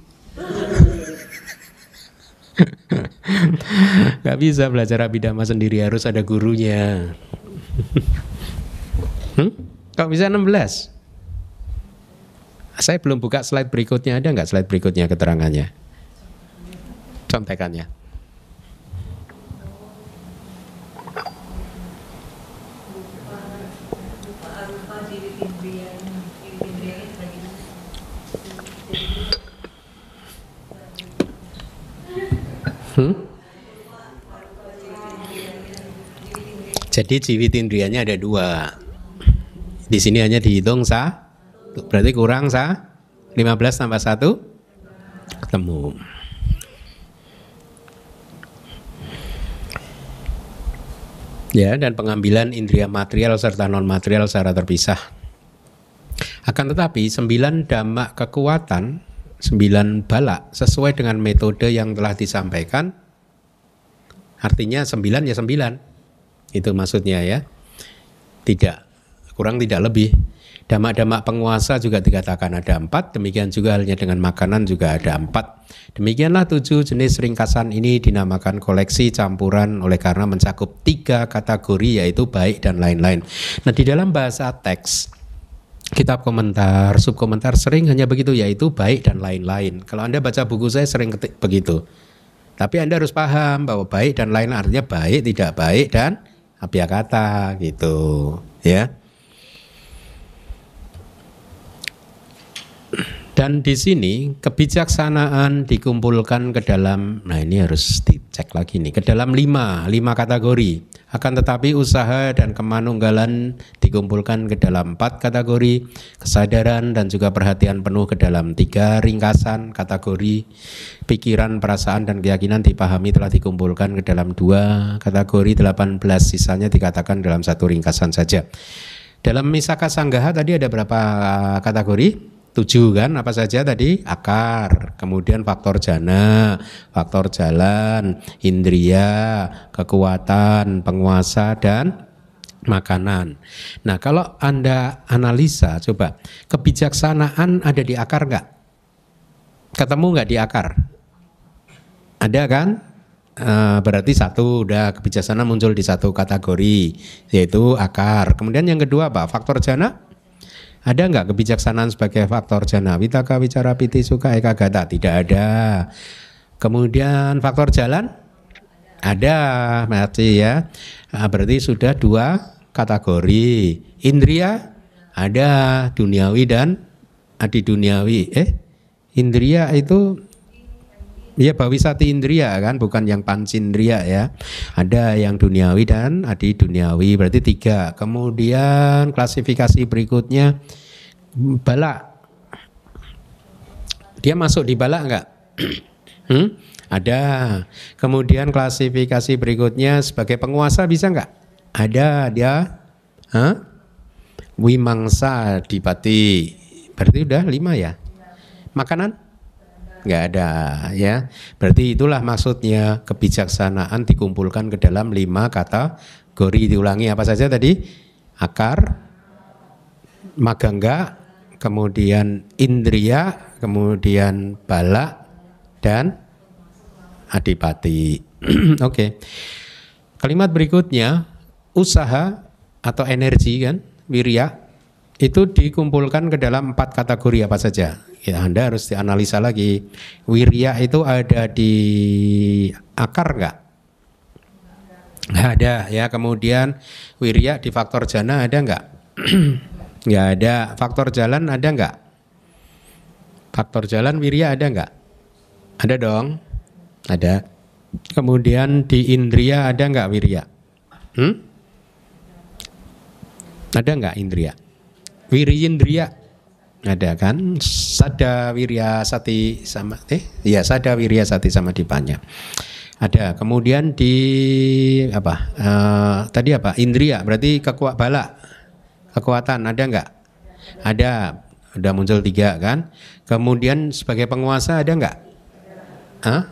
Gak bisa belajar abidama sendiri harus ada gurunya. Hmm? Kok bisa 16? Saya belum buka slide berikutnya, ada nggak slide berikutnya keterangannya? Contekannya. Hmm? Jadi jiwit indrianya ada dua. Di sini hanya dihitung sa, berarti kurang sa, 15 tambah 1, ketemu. Ya, dan pengambilan indria material serta non material secara terpisah. Akan tetapi sembilan damak kekuatan sembilan balak sesuai dengan metode yang telah disampaikan artinya sembilan ya sembilan itu maksudnya ya tidak kurang tidak lebih damak-damak penguasa juga dikatakan ada empat demikian juga halnya dengan makanan juga ada empat demikianlah tujuh jenis ringkasan ini dinamakan koleksi campuran oleh karena mencakup tiga kategori yaitu baik dan lain-lain nah di dalam bahasa teks kitab komentar, subkomentar sering hanya begitu yaitu baik dan lain-lain. Kalau Anda baca buku saya sering ketik begitu. Tapi Anda harus paham bahwa baik dan lain artinya baik, tidak baik dan kata gitu, ya. Dan di sini kebijaksanaan dikumpulkan ke dalam, nah ini harus dicek lagi nih, ke dalam lima, lima kategori. Akan tetapi usaha dan kemanunggalan dikumpulkan ke dalam empat kategori, kesadaran dan juga perhatian penuh ke dalam tiga ringkasan kategori, pikiran, perasaan dan keyakinan dipahami telah dikumpulkan ke dalam dua kategori, 18 sisanya dikatakan dalam satu ringkasan saja. Dalam Misaka Sanggaha tadi ada berapa kategori? Tujuh kan apa saja tadi? Akar kemudian faktor jana faktor jalan indria kekuatan penguasa dan makanan. Nah kalau anda analisa coba kebijaksanaan ada di akar nggak? Ketemu nggak di akar? Ada kan? Uh, berarti satu udah kebijaksanaan muncul di satu kategori yaitu akar. Kemudian yang kedua apa? Faktor jana ada nggak kebijaksanaan sebagai faktor jana? Vitaka, wicara, piti, suka, eka, gata? Tidak ada. Kemudian faktor jalan? Ada, berarti ya. Nah, berarti sudah dua kategori. Indria? Ada, duniawi dan adi duniawi. Eh, indria itu Ya bawisati indria kan bukan yang pancindria ya. Ada yang duniawi dan adi duniawi berarti tiga. Kemudian klasifikasi berikutnya bala. Dia masuk di bala enggak? hmm? Ada. Kemudian klasifikasi berikutnya sebagai penguasa bisa nggak? Ada dia. Hah? Wimangsa dipati. Berarti udah lima ya. Makanan? Nggak ada ya. Berarti itulah maksudnya kebijaksanaan dikumpulkan ke dalam lima kata gori diulangi apa saja tadi? Akar, magangga, kemudian indria, kemudian bala, dan adipati. Oke. Okay. Kalimat berikutnya usaha atau energi kan, wirya itu dikumpulkan ke dalam empat kategori apa saja. Ya, Anda harus dianalisa lagi. Wirya itu ada di akar enggak? Nggak ada ya. Kemudian wirya di faktor jana ada enggak? Nggak ada. Faktor jalan ada enggak? Faktor jalan wirya ada enggak? Ada dong. Ada. Kemudian di indria ada enggak wirya? Hmm? Ada enggak indria? Wirindria ada kan? Sada wirya sati sama eh ya sada wirya sati sama dipanya. Ada. Kemudian di apa? Uh, tadi apa? Indria berarti kekuat bala. Kekuatan ada enggak? Ada. Udah muncul tiga kan? Kemudian sebagai penguasa ada enggak? Hah?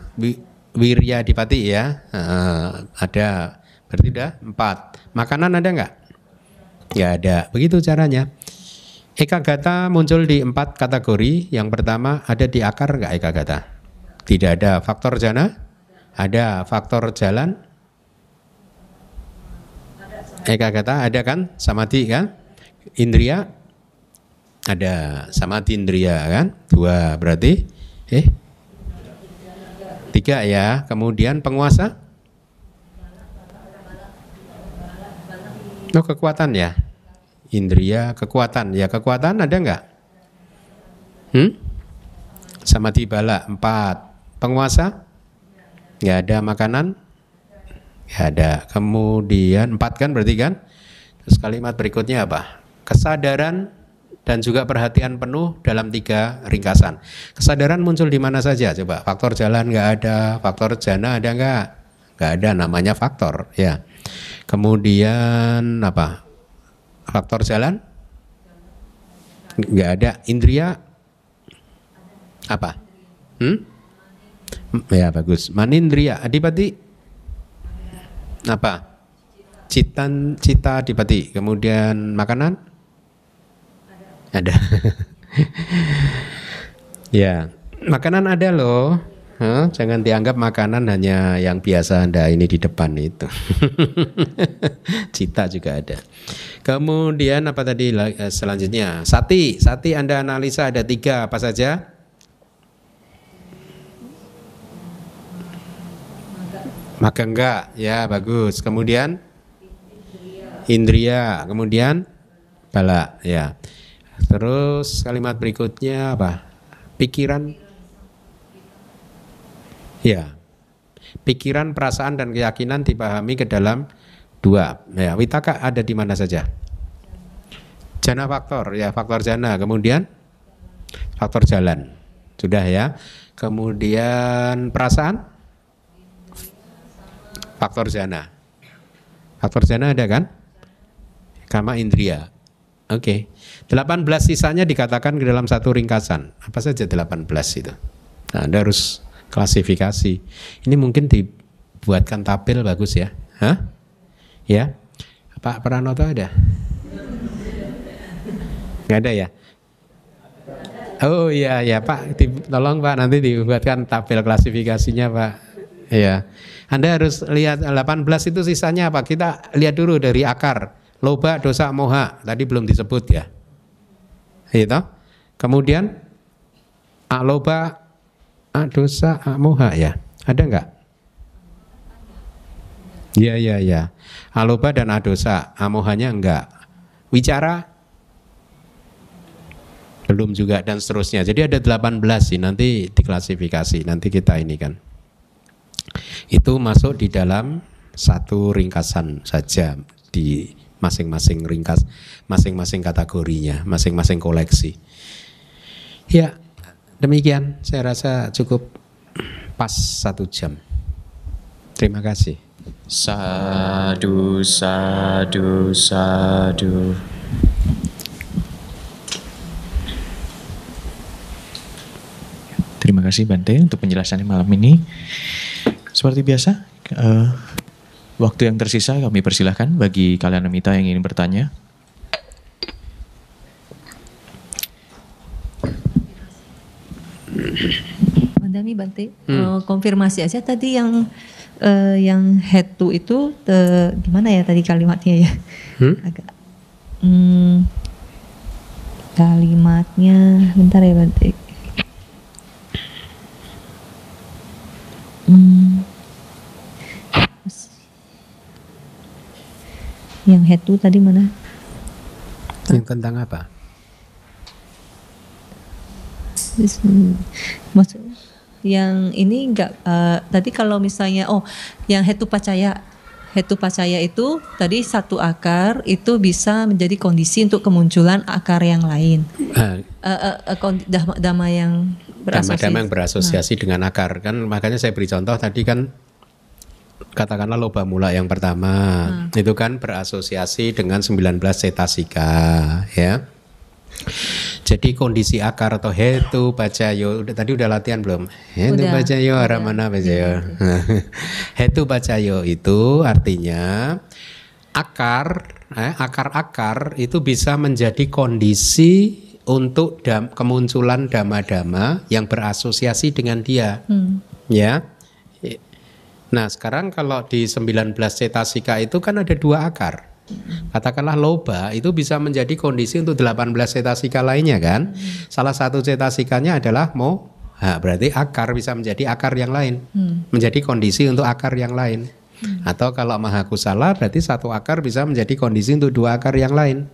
Wirya dipati ya. Uh, ada. Berarti udah empat. Makanan ada enggak? Ya ada. Begitu caranya. Eka gata muncul di empat kategori. Yang pertama ada di akar enggak eka gata? Tidak ada. Faktor jana? Ada. Faktor jalan? Eka gata ada kan? Samadhi kan? Indria? Ada. Samadhi indria kan? Dua berarti? Eh? Tiga ya. Kemudian penguasa? Oh kekuatan ya indria, kekuatan. Ya kekuatan ada nggak? Hmm? Sama bala empat. Penguasa? Nggak ada makanan? Nggak ada. Kemudian empat kan berarti kan? Terus kalimat berikutnya apa? Kesadaran dan juga perhatian penuh dalam tiga ringkasan. Kesadaran muncul di mana saja? Coba faktor jalan nggak ada, faktor jana ada nggak? Nggak ada, namanya faktor ya. Kemudian apa? Faktor jalan? Enggak ada. Indria apa? Hmm? Ya bagus. Manindria adipati apa? Citan cita adipati. Kemudian makanan? Ada. ya, makanan ada loh. Huh? Jangan dianggap makanan hanya yang biasa Anda ini di depan itu. Cita juga ada. Kemudian apa tadi eh, selanjutnya? Sati. Sati Anda analisa ada tiga apa saja? Maka enggak, ya bagus. Kemudian Indria, kemudian bala, ya. Terus kalimat berikutnya apa? Pikiran Ya. Pikiran, perasaan dan keyakinan dipahami ke dalam dua. Ya, witaka ada di mana saja? Jana faktor, ya faktor jana. Kemudian faktor jalan. Sudah ya. Kemudian perasaan faktor jana. Faktor jana ada kan? Kama indria. Oke. Okay. 18 sisanya dikatakan ke dalam satu ringkasan. Apa saja 18 itu? Nah, Anda harus klasifikasi. Ini mungkin dibuatkan tabel bagus ya. Hah? Ya. Pak Pranoto ada? Nggak ada ya? Oh iya ya Pak, tolong Pak nanti dibuatkan tabel klasifikasinya Pak. Iya. Anda harus lihat 18 itu sisanya apa? Kita lihat dulu dari akar. Loba, dosa, moha. Tadi belum disebut ya. Itu. Kemudian aloba, A dosa, A moha ya? Ada enggak? Iya, iya, iya. Aloba dan adosa, amohanya enggak. Wicara belum juga dan seterusnya. Jadi ada 18 sih nanti diklasifikasi. Nanti kita ini kan. Itu masuk di dalam satu ringkasan saja di masing-masing ringkas, masing-masing kategorinya, masing-masing koleksi. Ya, Demikian saya rasa cukup pas satu jam. Terima kasih. Sadu, sadu, sadu. Terima kasih Bante untuk penjelasannya malam ini. Seperti biasa, eh, waktu yang tersisa kami persilahkan bagi kalian Amita yang ingin bertanya. Mandami Bante, eh, konfirmasi aja tadi yang eh, yang head to itu te- gimana ya tadi kalimatnya ya? Hmm? Agak hmm, kalimatnya bentar ya Bante. Hmm. Yang head to tadi mana? Yang tentang apa? Yang ini enggak eh, tadi kalau misalnya oh yang hetu pacaya hetu pacaya itu tadi satu akar itu bisa menjadi kondisi untuk kemunculan akar yang lain. Eh, Eh, eh, eh, kondi- dhamma, dhamma yang berasosiasi. Dhamma-dhamma yang berasosiasi dengan akar kan makanya saya beri contoh tadi kan katakanlah loba mula yang pertama itu kan berasosiasi dengan 19 cetasika ya. Jadi kondisi akar atau hetu bacayo udah tadi udah latihan belum? Hetu Udah. bacayo arah mana bacayo? hetu bacayo itu artinya akar eh, akar-akar itu bisa menjadi kondisi untuk dam- kemunculan dama-dama yang berasosiasi dengan dia Hmm. ya. Nah, sekarang kalau di 19 cetasika itu kan ada dua akar. Katakanlah loba itu bisa menjadi kondisi untuk 18 cetasika lainnya kan. Salah satu cetasikanya adalah mo. Nah, berarti akar bisa menjadi akar yang lain. Menjadi kondisi untuk akar yang lain. Atau kalau maha kusala berarti satu akar bisa menjadi kondisi untuk dua akar yang lain.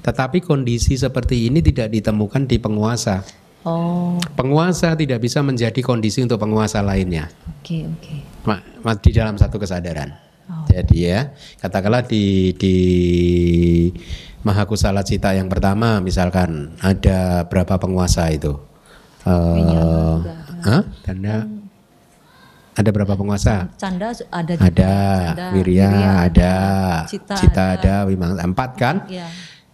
Tetapi kondisi seperti ini tidak ditemukan di penguasa. Oh, Penguasa tidak bisa menjadi kondisi untuk penguasa lainnya. oke oke. Ma- ma- di dalam satu kesadaran. Oh. Jadi ya, katakanlah di di Mahakusala Cita yang pertama misalkan ada berapa penguasa itu? Eh, hah? Tanda ada berapa penguasa? Canda ada juga. Ada Canda, Wirya, ada Cita, Cita, ada. ada Wimang empat kan? Ya.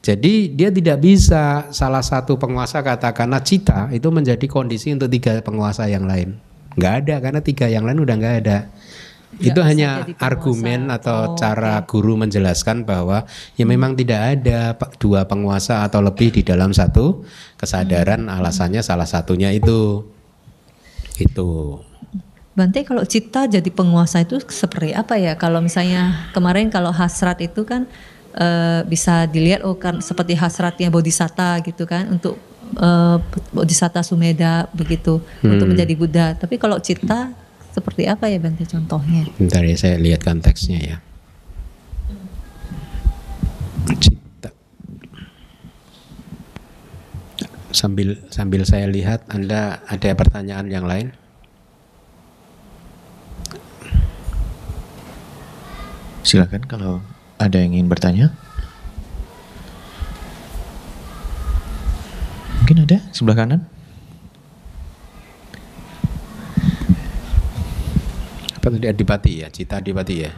Jadi dia tidak bisa salah satu penguasa katakanlah cita itu menjadi kondisi untuk tiga penguasa yang lain. Nggak ada karena tiga yang lain udah nggak ada. Itu hanya argumen atau Oh, cara guru menjelaskan bahwa ya memang tidak ada dua penguasa atau lebih di dalam satu kesadaran. Hmm. Alasannya salah satunya itu. Itu. Bante kalau cita jadi penguasa itu seperti apa ya? Kalau misalnya kemarin kalau hasrat itu kan eh, bisa dilihat oh kan seperti hasratnya bodhisatta gitu kan untuk eh, bodhisatta sumeda begitu untuk menjadi Buddha. Tapi kalau cita seperti apa ya Bante contohnya? Bentar ya saya lihat konteksnya ya. Cita. Sambil sambil saya lihat Anda ada pertanyaan yang lain? Silakan kalau ada yang ingin bertanya. Mungkin ada sebelah kanan. Apa tadi Adipati ya? Cita Adipati ya?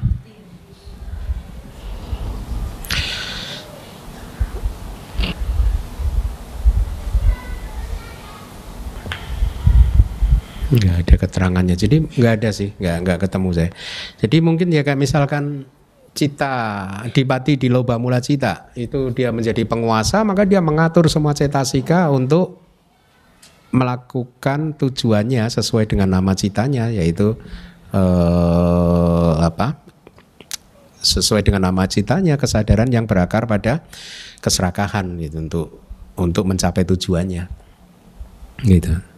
Nggak ada keterangannya. Jadi nggak ada sih, nggak nggak ketemu saya. Jadi mungkin ya kayak misalkan cita dipati di loba mula cita itu dia menjadi penguasa maka dia mengatur semua cetasika untuk melakukan tujuannya sesuai dengan nama citanya yaitu eh, apa? Sesuai dengan nama citanya kesadaran yang berakar pada keserakahan gitu untuk untuk mencapai tujuannya. Gitu